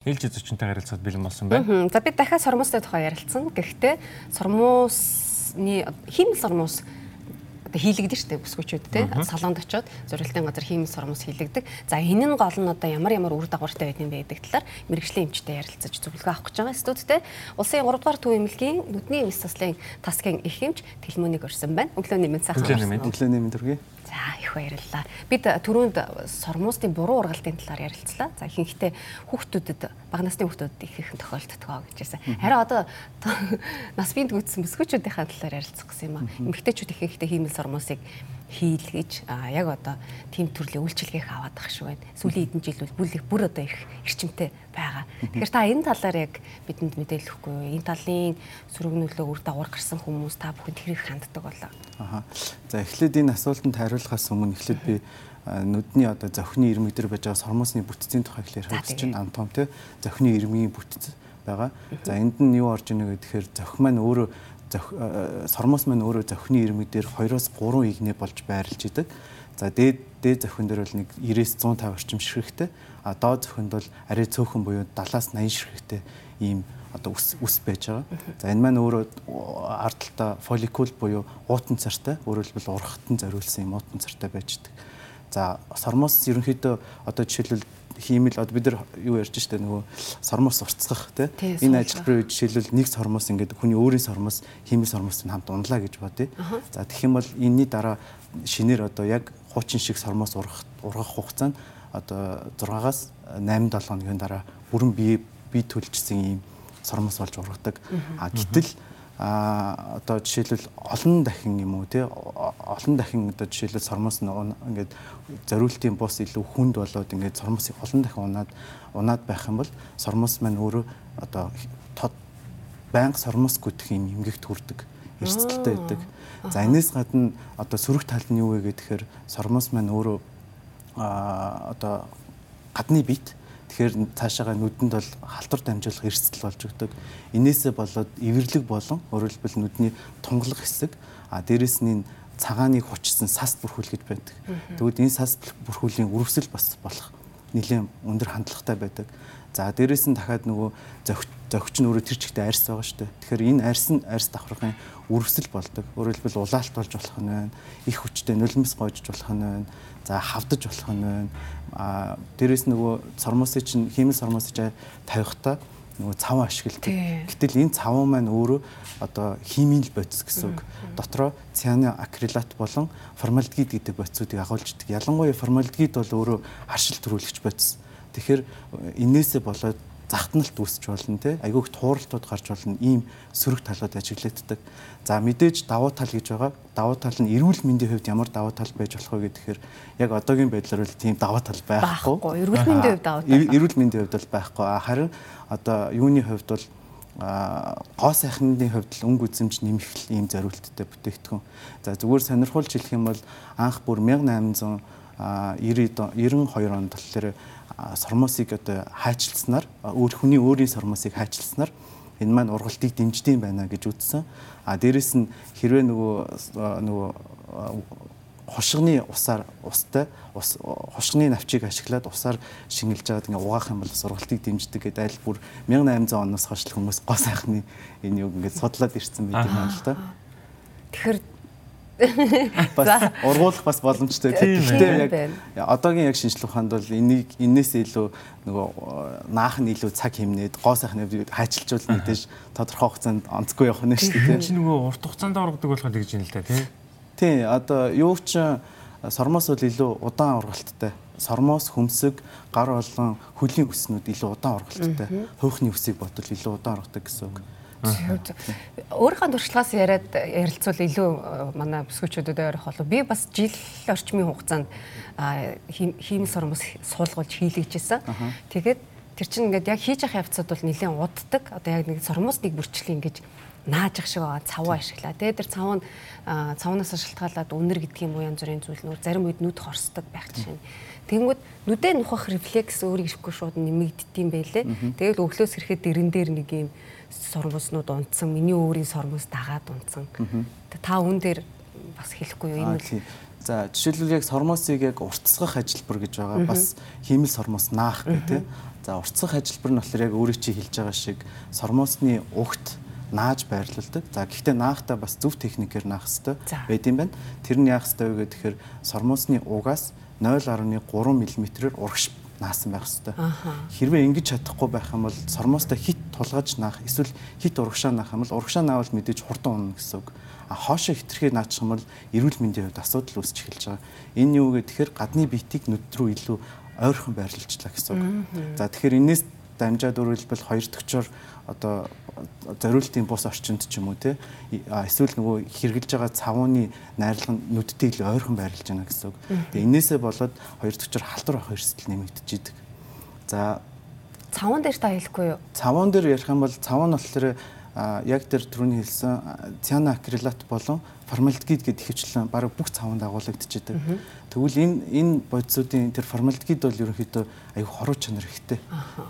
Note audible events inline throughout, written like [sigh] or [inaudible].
Ээлж зочинтой харилцаад бэлэн болсон байна. За би дахиад сормостой тухай ярилцсан. Гэхдээ сормосны хиймэл сормос одоо хийлэгдэн штэ бүсгүүчүүд те салонд очиод зурилтын газар хиймэл сормос хийлэгдэг. За энэ нь гол нь одоо ямар ямар үр дагавартай бэ гэдэг талаар мэрэгжлийн эмчтэй ярилцаж зөвлөгөө авах гэж байгаа студидтэй улсын 3 дугаар төв эмнэлгийн нүдний эмс заслын тасгийн их эмч Тэлмөнийг өрсөн байна. Өглөөний мэнд сайхан. Өглөөний мэнд төргий. За их баярлалаа. Бид түрүүнд сормуусын буруу ургалтын талаар ярилцлаа. За ихэнхдээ хүүхдүүдэд бага насны хүүхдүүдэд их их тохиолддог гэж байсан. Харин одоо [laughs] нас биед гүйтсэн бүсгүүчүүдийн талаар ярилцах гэсэн юм аа. Эмэгтэйчүүд ихэнхдээ хиймэл сормуусыг хийлгэж яг одоо тийм төрлийн үйлчилгээх аваад ах шиг байна. Сүүлийн хэдэн жил бол бүр одоо их эрчимтэй байгаа. Тэгэхээр та энэ талаар яг бидэнд мэдээлэл өгөхгүй юу? Энэ талын сөрөг нөлөө үр дагавар гарсан хүмүүс та бүхэнд хэрэг ханддаг болоо. Аа. За эхлээд энэ асуултанд хариулахаас өмнө эхлээд би нүдний одоо зохины ирмэг дээр байж байгаа сормосны бүтцийн тухай хэлэх хэрэгсэж байна. Антом те зохины ирмгийн бүтц байгаа. За энд нь юу орж ийнэ гэхээр зохи маань өөрөө сормос маань өөрөө зохины ирмэг дээр 2-оос 3 игнэ болж байрлаж идэг. За дээд дээд зохин дээр бол нэг 90-с 150 орчим ширхэгтэй. А доод зохинд бол арай цөөхөн буюу 70-аас 80 ширхэгтэй ийм одоо ус ус байж байгаа. За энэ маань өөрөө ард талта фолликул буюу уутан цартай, өөрөөр хэлбэл урхтан зориулсан юм уутан цартай байж байгаа. За сормос ерөнхийдөө одоо жишээлбэл хиймэл одоо бид нар юу ярьж штэ нөгөө сормос уртцах тий энэ ажилбар үед жишээлбэл нэг сормос ингээд хүний өөрийн сормос хиймэл сормос нь хамт унлаа гэж бодъё. За тэгэх юм бол энэний дараа шинээр одоо яг хуучин шиг сормос ургах ургах хугацаа нь одоо 6-аас 8-7 хоногийн дараа бүрэн бие бие төлжсөн ийм сормос болж ургадаг. А гэтэл а одоо жишээлбэл олон дахин юм уу тий олон дахин одоо жишээлбэл сормос ингээд зориултын бус илүү хүнд болоод ингээд сормосыг олон дахин унаад унаад байх юм бол сормос маань өөрөө одоо тод байнга сормос гүтэх юм эмгэгт хүрдэг эрсдэлтэй байдаг. За энэс гадна одоо сөрөг тал нь юу вэ гэхээр сормос маань өөрөө а одоо гадны бит Тэгэхээр цаашаага нүдэнд бол халтур дамжуулах эрсдэл болж өгдөг. Инээсээ болоод эвэрлэг болон хэлбэл нүдний тунгалаг хэсэг а дээрэс нь цагааныг хүчсэн сас бүрхүүл гэж байдаг. Тэгвэл энэ сас бүрхүүлийн үрвсэл бас болох нэлээд өндөр хандлагатай байдаг. За дээрэс нь дахиад нөгөө зөгч нь өөрөө тэр чигтээ арьс байгаа шүү дээ. Тэгэхээр энэ арьс нь арьс давхрахын үрвсэл болдог. Өөрөөр хэлбэл улаалт болж болох нь байна. Их хүчтэй нулимс гоожж болох нь байна. За хавдаж болох нь байна. А дээрэс нөгөө сормосыг чинь хиймэл сормосыг тавихтаа нөгөө цав ашигладаг. Гэтэл энэ цав маань өөрөө одоо химийн бодис гэсэн үг. Дотроо цианы акрилат болон формальдгид гэдэг бодисуудыг агуулж идэг. Ялангуяа формальдгид бол өөрөө харшил төрүүлэгч бодис. Тэгэхээр энээсээ болоод захтналт үүсч болно те айгүйх тууралтууд гарч болно ийм сөрөг талууд ажиглагддаг. За мэдээж давуу тал гэж байгаа. Давуу тал нь эрүүл мэндийн хувьд ямар давуу тал байж болох вэ гэхээр яг одоогийн байдлаар бол тийм давуу тал байхгүй. Эрүүл мэндийн хувьд давуу тал. Эрүүл мэндийн хувьд бол байхгүй. Харин одоо юуны хувьд бол гоо сайхны хувьд л өнгө үзэмж нэмэх ийм зориулттай бүтээгдэхүүн. За зүгээр сонирхуулж хэлэх юм бол анх бүр 1800 90 92 онд болохоор сормосыг одоо хайчилснаар өөр хүний өөрийн сормосыг хайчилснаар энэ маань ургалтыг дэмждэм байна гэж үзсэн. А дээрэс нь хэрвээ нөгөө нөгөө хошгоны усаар устай ус хошгоны навчийг ашиглаад усаар шингэлж байгаад ингээ угаах юм бол сургалтыг дэмждэг гэдэг айл бүр 1800 оноос хойш хүмүүс гоо сайхны энэ юг ингээ судлаад ирсэн байт юм байна л да. Тэгэхээр бас ургуулах бас боломжтой. Гэхдээ яг одоогийн яг шинжлэх ухаанд бол энийг энээс илүү нөгөө наах нь илүү цаг хэмнээд гоо сайхны хайчилжуул мэдээж тодорхой хугацаанд онцгүй явах нь шүү дээ. Чи нөгөө урт хугацаанд ургадаг болоход гэж юм л да тий. Тий одоо юу ч сормоос бол илүү удаан ургалттай. Сормоос, хөмсөг, гар болон хөлийн өснүүд илүү удаан ургалттай. Хуухны өсийг бодвол илүү удаан ургадаг гэсэн үг. Өөрийнхөө туршлагаас яриад ярилцвал илүү э, манай бүсгүүчүүдэд ярих болов би бас жил орчмын хугацаанд хиймэл сормос суулгуулж хийлгэжсэн. Тэгээд тэр чинь ингээд яг хийж явах явцад бол нэлээд уддаг. Одоо яг нэг сормос нэг бүрчлэг ингэж нааж ах шиг байгаа цаваа ашиглаа. Тэгээд тэр цав нь цавнаас шалтгаалаад үнэр гэдэг юм уу янз бүрийн зүйл нөр зарим үед нүд хорсдог байх жишээ нь. Тэнгүүд нүдэ нухах рефлекс өөрийг ирэхгүй шууд нэмэгддэм байлээ. Тэгээд өглөөс ирэхэд дэрэн дээр нэг юм сормоснууд унтсан, миний өөрийн сормос дагаад унтсан. Та үн дээр бас хэлэхгүй юу? Энэ л За жишээлбэл яг сормосыг яг уртсгах ажилбар гэж байгаа. Бас хиймэл сормос наах гэх тийм. За уртсах ажиллбар нь болохоор яг өөрөө чи хэлж байгаа шиг сормосны угт нааж байрлуулдаг. За гэхдээ наахтаа бас зөв техникээр наах хэрэгтэй байд юм байна. Тэр нь яах хэрэгтэй вэ гэхээр сормосны угаас 0.3 мм-ээр урагш наасан байх хэрэгтэй. Хэрвээ ингэж чадахгүй байх юм бол сормоостой хит тулгаж наах эсвэл хит урагшаа наах юм бол урагшаа наавал мэдээж хурдан унах гэсэн үг. А хоошоо хитрхээ наачих юм бол эрүүл мэндийн хувьд асуудал үүсч эхэлж байгаа. Энэ юу гэхээр гадны биетийг нүд рүү илүү ойрхон байрлуулчлаа гэсэн үг. За тэгэхээр энэс дамжаад өөрөлдвөл хоёр төгчөөр одоо зориултын бус орчинд ч юм уу те эсвэл нөгөө хэрглэж байгаа цавууны найрлага нь нүдтэй илүү ойрхон байрлаж байна гэсэн үг. Тэгээ энээсээ болоод хоёр төгчөөр халтур авах эрсдэл нэмэгдэж идэг. За цавуун дээр та хэлэхгүй юу? Цавуун дээр ярих юм бол цавуу нь болохоор яг тэр түрүүний хэлсэн цианоакрилат болон формальдгид гэдэг ихэвчлэн баг бүх цавунд агуулгадчихэдэг. Тэгвэл энэ энэ бодисуудын тэр формальдгид бол ерөнхийдөө аюу хоруу чанар ихтэй.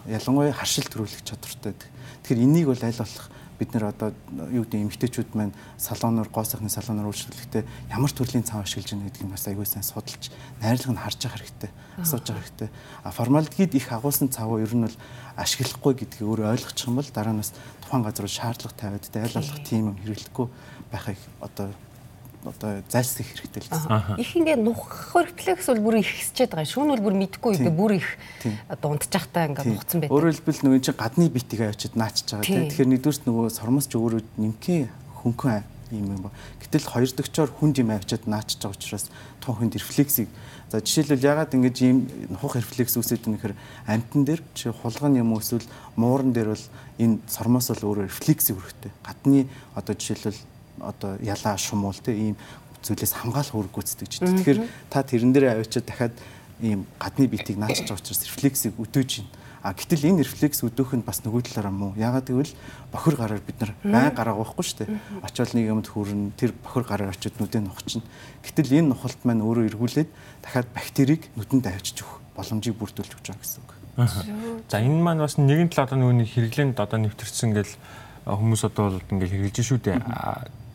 Ялангуяа харшил төрүүлэх чадвартай. Тэгэхээр энийг бол аль болох бид нэр одоо юу гэдэг эмгтээчүүд маань салоноор гоо сайхны салоноор үйлчлэхдээ ямар төрлийн цав ашиглаж байгаа гэдгийг бас аягүй сайн судалж найрлага нь харж явах хэрэгтэй асууж явах хэрэгтэй. А формальдгид их агуулсан цаваа ер нь бол ашиглахгүй гэдгийг өөрөө ойлгочих юм бол дараа нь бас тухайн газар шаардлага тавиад аль болох тийм юм хэрэглэхгүй байхыг одоо одоо зайлсхийх хэрэгтэй л гэсэн. Их ингээд нухах рефлекс бол бүр их хэсчээд байгаа. Шүүн бол бүр мэдгүй ингээд бүр их дундчихтай ингээд нухацсан байдаг. Өөрөөр хэлбэл нөгөө чинь гадны битийг авчид наачж байгаа тийм. Тэгэхээр нэгдүгüрт нөгөө сормос ч өөрөө нэмхэн хөнгөн юм юм ба. Гэтэл хоёр дэгчоор хүнд юм авчид наачж байгаа учраас тун хүнд рефлексийг За жишээлбэл ягаад ингэж ийм нухах рефлекс үүсэж байгаа нөхөр амтан дээр чи хулган юм эсвэл мууран дээр бол энэ сормос бол өөрөө рефлексийг өрхтэй. Гадны одоо жишээлбэл одоо ялаа шумуул те ийм зүйлээс хамгаалах үүрэг гүйцэтгэж байна. Тэгэхээр та тэрэн дээр авчиад дахиад ийм гадны биетийг наачж байгаа учраас рефлексийг өдөөж байна. А гэтэл энэ рефлекс өдөөх нь бас нөгөө талаараа муу. Ягаад гэвэл бохир гараар бид нар байн гараа уухгүй шүү дээ. Очоод нэг юмд хүрэн тэр бохир гараар очиод нүдэн нухчихна. Гэтэл энэ нухалт маань өөрөө эргүүлээд дахиад бактерийг нүдэнд авчиж өгөх боломжийг бүрдүүлж өгч байгаа гэсэн үг. За энэ маань бас нэгэн тал одоо нөгөө хэрэглээнд одоо нэвтэрсэн гэл хүмүүс одоо бол ингээл хэрэгжилж шүү дээ.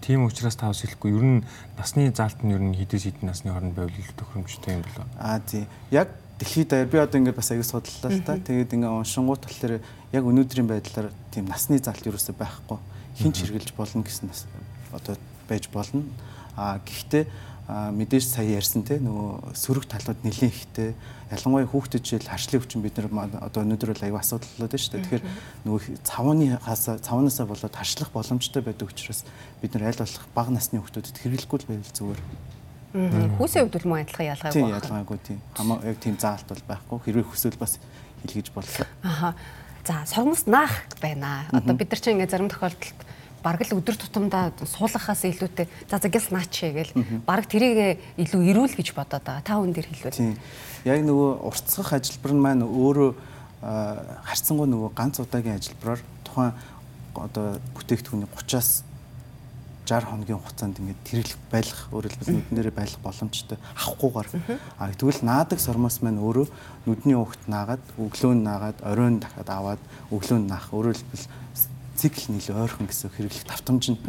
Тийм учраас та бас хэлэхгүй ер нь насны заалт нь ер нь хідээс хідэн насны хооронд байвал илүү тохиромжтой юм болоо. Аа тий. Яг дэлхийд даяар би одоо ингээд бас аяг судлалаа л та. Тэгээд ингээд уншингууд болохоор яг өнөөдрийн байдлаар тийм насны заалт ерөөсөй байхгүй. Хинч хэрглэж болно гэсэн нас одоо байж болно. Аа гэхдээ мэдээж сая ярьсан те нөгөө сөрөг талууд нэлийн ихтэй ялангуяа хүүхдэд жишээл харшлын хүчин бид нар одоо өнөөдөр бол аюу асуудал болоод байна шүү дээ. Тэгэхээр нөгөө цавууны хасаа цавуунаасаа болоод харшлах боломжтой байдаг учраас бид нар аль болох бага насны хүүхдүүдэд хэрэглэхгүй л байвал зүгээр. Хүүсийн хувьд мөн адилхан ялгаагүй байна. Тийм ялгаагүй тийм. Хамаа яг тийм заалт бол байхгүй. Хэрвээ хүсвэл бас хэлгэж болно. Аха. За сормос наах байна. Одоо бид нар чинь ингээ зарим тохиолдолд бараг л өдөр тутамдаа суулгахаас илүүтэй за за гяс наач гээл бараг тэрийг илүү ирүүл гэж бодоод байгаа. Та хүн дээр хэлвэл. Тийм. Яг нөгөө уртсгах ажиллбар нь маань өөрөө харцсангуу нөгөө ганц удаагийн ажиллбараар тухайн одоо бүтээгдэхүүний 30-аас 60 хоногийн хугацаанд ингээд тэрэлэх байлгах өөрөөр хэлбэл нүднэрээ байлгах боломжтой авахгүйгээр а тэгвэл наадаг сормоос маань өөрөө нүдний угт наагаад өглөө нь наагаад оройн дахиад аваад өглөө нь наах өөрөөр хэлбэл цикл нь илүү ойрхон гэсэн хэрэглэх давтамж нь.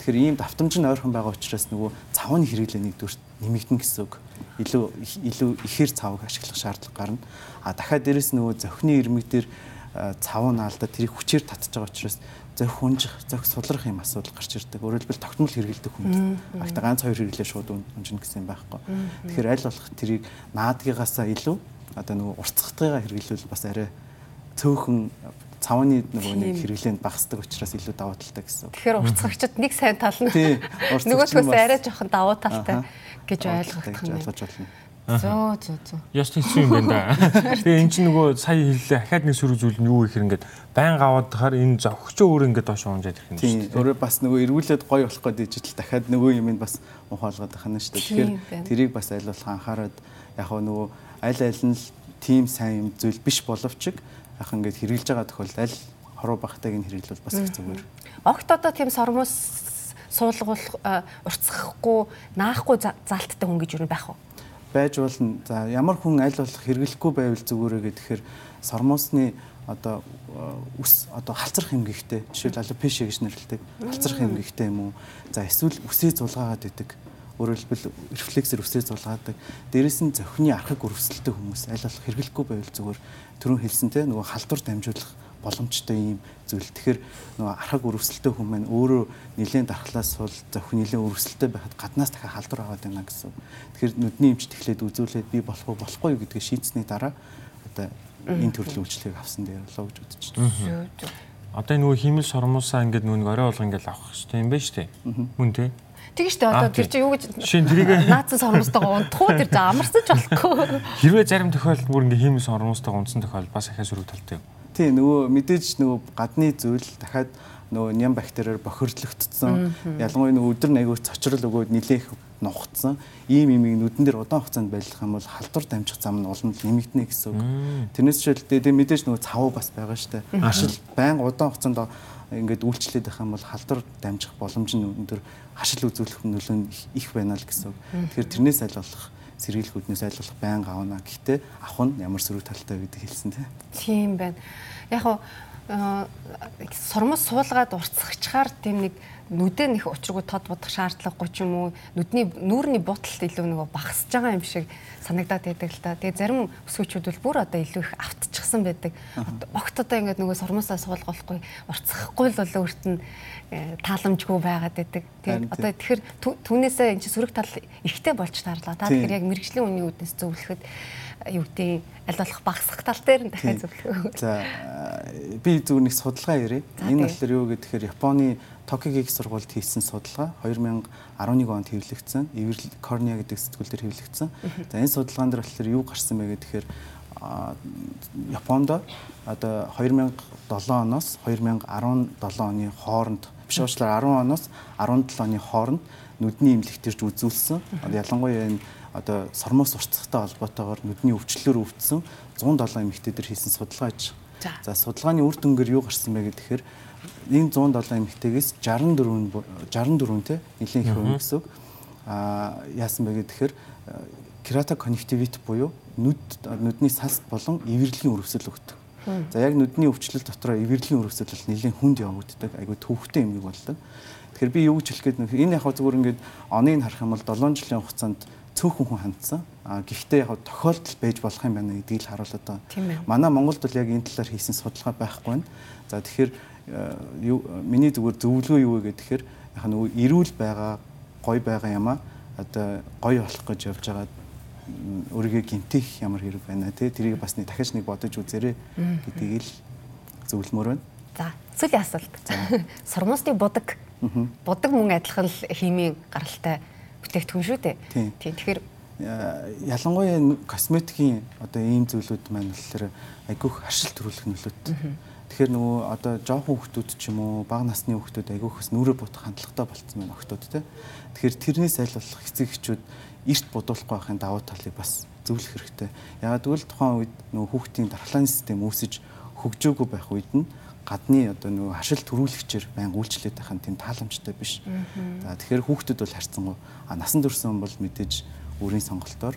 Тэгэхээр ийм давтамж нь ойрхон байгаа учраас нөгөө цавны хэрэглээ нэгдүгээр нэмэгдэн гэсэн үг. Илүү илүү ихээр цавыг ашиглах шаардлага гарна. А дахиад дээрэс нөгөө зохины ирмэг дээр цав нь алдаад тэрийг хүчээр татж байгаа учраас зөх хүнжих, зөх судлах юм асуудал гарч ирдэг. Хэлбэл тогтмол хэрэглэдэг хүнд. Агта ганц хоёр хэрэглээ шууд унжина гэсэн юм байхгүй. Тэгэхээр аль болох тэрийг наадгийгаасаа илүү одоо нөгөө уртцахтайгаа хэрэглүүл бас арай цөөхөн цавны нөгөө нэг хэрэглээнд багасдаг учраас илүү давуу талтай гэсэн. Тэгэхээр уртцагчид нэг сайн тал нь нөгөөдгөөс арай жоохон давуу талтай гэж ойлгох юм. Болно. Зөө зөө зөө. Яс тийсэн юм байна да. [laughs] Тэгээ эн чинь нөгөө сая хэллээ ахаад нэг сөрөг зүйл нь юу их ингээд байн аваад тахаар энэ зовхчоо өөр ингээд доош унжаад ирэх юм шүү дээ. Өөрөө бас нөгөө эргүүлээд гоё болох гэдэг ижил дахиад нөгөө юм бас ухаалгаад байх нь шүү дээ. Тэгэхээр тэрийг бас аль болох анхаарад яг нөгөө аль аль нь тийм сайн юм зүйл биш боловч яг ингээд хэрэгжилж байгаа тохиолдолд аль хоруу багтайг нь хэрэглүүл бас их зүгээр. Огт одоо тийм сормос суулгуулах уртсахгүй наахгүй залттай хүн гэж юу байх вэ? Байж болно. За ямар хүн аль болох хэрэглэхгүй байвал зүгээрээ гэхээр сормосны одоо үс одоо халцрах хэмгэгтэй жишээл алопешия гэж нэрлэдэг халцрах хэмгэгтэй юм уу за эсвэл үсээ зулгаагаад идэг Өөрөөр хэлбэл рефлексээр үсрээ зулгаадаг. Дээрээс нь зохины архаг өрөвсөлттэй хүмүүс аль болох хэрэглэхгүй байвал зүгээр түрүүн хэлсэн те нөгөө халдвар дамжуулах боломжтой юм зүйл. Тэгэхээр нөгөө архаг өрөвсөлттэй хүмүүс маань өөрөө нэлээд дархлаас бол зохин нэлээд өрөвсөлттэй байхад гаднаас дахиад халдвар аваад байна гэсэн. Тэгэхээр нүдний эмчт эхлээд үзүүлээд би болох уу болохгүй юу гэдгийг шийдсэний дараа одоо энэ төрлийн үйлчлэгийг авсан дээр болоо гэж бодож байна. Одоо нөгөө химэл сормуусаа ингээд нүг орой болго ингээд авах хэрэгтэй юм байна шүү дээ. Мөн тий. Тэг штэ одоо тэр чи юу гэж Шин тэрийг [laughs] наацсан сормостойгоо унтах уу тэр амарсан ч болохгүй. [laughs] хэрвээ зарим тохиолдолд бүр ингээд химэл сормуустайгаа унтсан тохиолдол бас ахаа сөрөг талтай юм. Тий нөгөө мэдээж нөгөө гадны зүйл дахиад нөгөө ням бактериар бохирдлогдсон. Ялангуяа нөгөө өдөр нэгөө цочрол өгөөд нилээх нухацсан. Ийм имийг нүдэн дээр удаан хугацаанд байлгах юм бол халдвар дамжих зам нь олон нэмэгдэнэ гэсэн үг. Тэрнээс шилдэ тэгээ мэдээж нөгөө цавуу бас байгаа штэ. Ашил байнга удаан хугацаанд ингээд үйлчлээд байх юм бол халдвар дамжих боломж нь өндөр хашил үзүүлэх нөлөө нь их байна л гэсэн үг. Тэгэхээр тэрнээс аль болох сэргийлэхүүднээс аль болох байнга авна. Гэхдээ авах нь ямар сөрөг талтай гэдэг хэлсэн тийм. Тийм байна. Яг хоо сормос суулгаад урцсагчаар тийм нэг нүдэн их учиргүй тод бодох шаардлагагүй ч юм уу нүдний нүүрний буталт илүү нөгөө багасж байгаа юм шиг санагдаад байдаг л та. Тэгээ зарим өсгөөчүүд бол бүр одоо илүү их автчихсан байдаг. Огт одоо ингээд нөгөө сормосоо суулгахгүй урцсахгүй л бол өөрт нь э, тааламжгүй байгаад байдаг. Тэгээ одоо тэгэхээр түүнээсээ эн чинь сөрөг тал ихтэй болж таарлаа. Та тэгэхээр яг мэрэгжлийн үний үүднээс зөвлөхөд юу гэдэг аль болох багасгах тал дээр нь дахиад зөвлөх. За би зүгээр нэг судалгаа ярив. Энэ болохоор юу гэхээр Японы Токиогийн сургуульд хийсэн судалгаа 2011 онд хэвлэгдсэн. Эверл корнеа гэдэг сэтгүүл дээр хэвлэгдсэн. За энэ судалгаан дээр болохоор юу гарсан бэ гэхээр Японд одоо 2007 оноос 2017 оны хооронд биш уучлаар 10 оноос 17 оны хооронд нүдний эмнэлэгтэрж үзүүлсэн. Ялангуяа энэ одоо сормоос уртцахтай холбоотойгоор нүдний өвчлөлөөр өвдсөн 107 эмэгтэйдэр хийсэн судалгаа аж. За судалгааны үр дүнгээр юу гарсан бэ гэхээр энэ 107 эмэгтэйгээс 64 64 те нэлийн их хүн гэсэн. Аа яасан бэ гэхээр керата конъюнктивит буюу нүд нүдний салст болон эвэрлэгийн өрөвсөл өгдөг. За яг нүдний өвчлөл дотроо эвэрлэгийн өрөвсөл бол нэлийн хүнд явагддаг. Айгу төвхтэй эмэг болдог. Тэгэхээр би юу гэж хэлэх гээд энэ яг зүгээр ингээд оныг харах юм бол 7 жилийн хугацаанд цөөхөн хүн хандсан. А гэхдээ яг тохиолдол байж болох юм байна гэдгийг л харуулдаг. Манай Монголд бол яг энэ талаар хийсэн судалгаа байхгүй байна. За тэгэхээр миний зүгээр зөвлөгөө юу вэ гэхээр яг нөгөө эрүүл байгаа, гой байгаа юмаа одоо гой болох гэж явж байгаа өөрийгөө гинтих ямар хэрэг байна те тэрийг бас нэг дахиж нэг бодож үзээрэй гэдгийг л зөвлөмөр байна. За сүүлийн асуулт. Сормосны будаг. Будаг мөн адилхан л химийн гаралтай бүтээгдэхүүн шүү дээ. Тийм. Тэгэхээр ялангуяа косметикийн одоо ийм зүйлүүд маань болохоор айгүйх харшил төрүүлэх нөлөөт. Тэгэхээр нөгөө одоо жоохон хүүхдүүд ч юм уу бага насны хүүхдүүд айгүйхс нүрээ бутах хандлагатай болцсон байна охтууд те. Тэгэхээр тэрнээс аль болох эцэг эхчүүд эрт бодуулахгүй байхын давуу талыг бас зөвлөх хэрэгтэй. Ягаад гэвэл тухайн үед нөгөө хүүхдийн дархлааны систем үүсэж хөгжөөгүй байх үед нь гадны одоо нөгөө хашил төрүүлэгчээр байнга үйлчлээд байх нь тийм тааламжтай биш. За тэгэхээр хүүхдүүд бол харьцангуй а насан турш хүн бол мэдээж өөрийн сонголтоор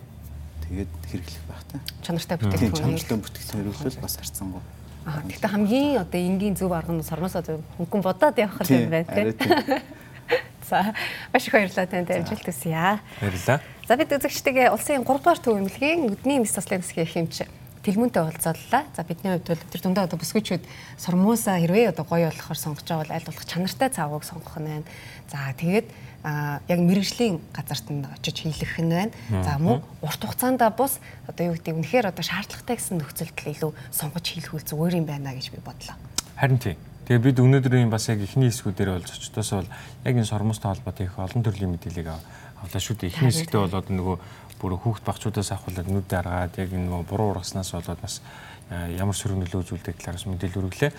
тэгээд хэрэглэх байхтай. Чанартай бүтээгдэхүүн. Чанартай бүтээгдэхүүн хэрэглэл бас харьцангуй. Аа гэхдээ хамгийн одоо энгийн зөв арга нь сормосоо хөнгөн бодоод явах юм байна тийм. [laughs] За маш их баярлалаа танд амжилт хүсье. Баярлалаа. За бид үзэгчтэйгээ улсын 3 дугаар төв эмнэлгийн нүдний мэс заслын хэсгийн хэмжээ дэлгүүнтэй уулзааллаа. За бидний хувьд бол тэр дундаа одоо бүсгүйчүүд сормуусаа хэрвээ одоо гоё болохоор сонгож байгаа бол аль болох чанартай цаавыг сонгох нь байна. За тэгээд яг мэрэгжлийн газарт нь очиж хийлгэх нь байна. За мөн урт хугацаанд бус одоо юу гэдэг үнэхээр одоо шаардлагатай гэсэн нөхцөлд илүү сонгож хийлгүүл зүгээр юм байна гэж би бодлоо. Харин тийм. Тэгээ бид өнөөдрийн бас яг ихний хэсгүүдээр болж очтоос бол яг энэ сормостой холбоотой их олон төрлийн мэдээллийг авлаа шүү дээ. Ихний хэсэгтээ болоод нөгөө бүр хүүхд багчуудаас авахулаад нүд даргаад яг энэ буруу ургаснаас болоод бас ямар сөрөг нөлөө үзүүлдэг талаараас мэдээлэл өргөлээ.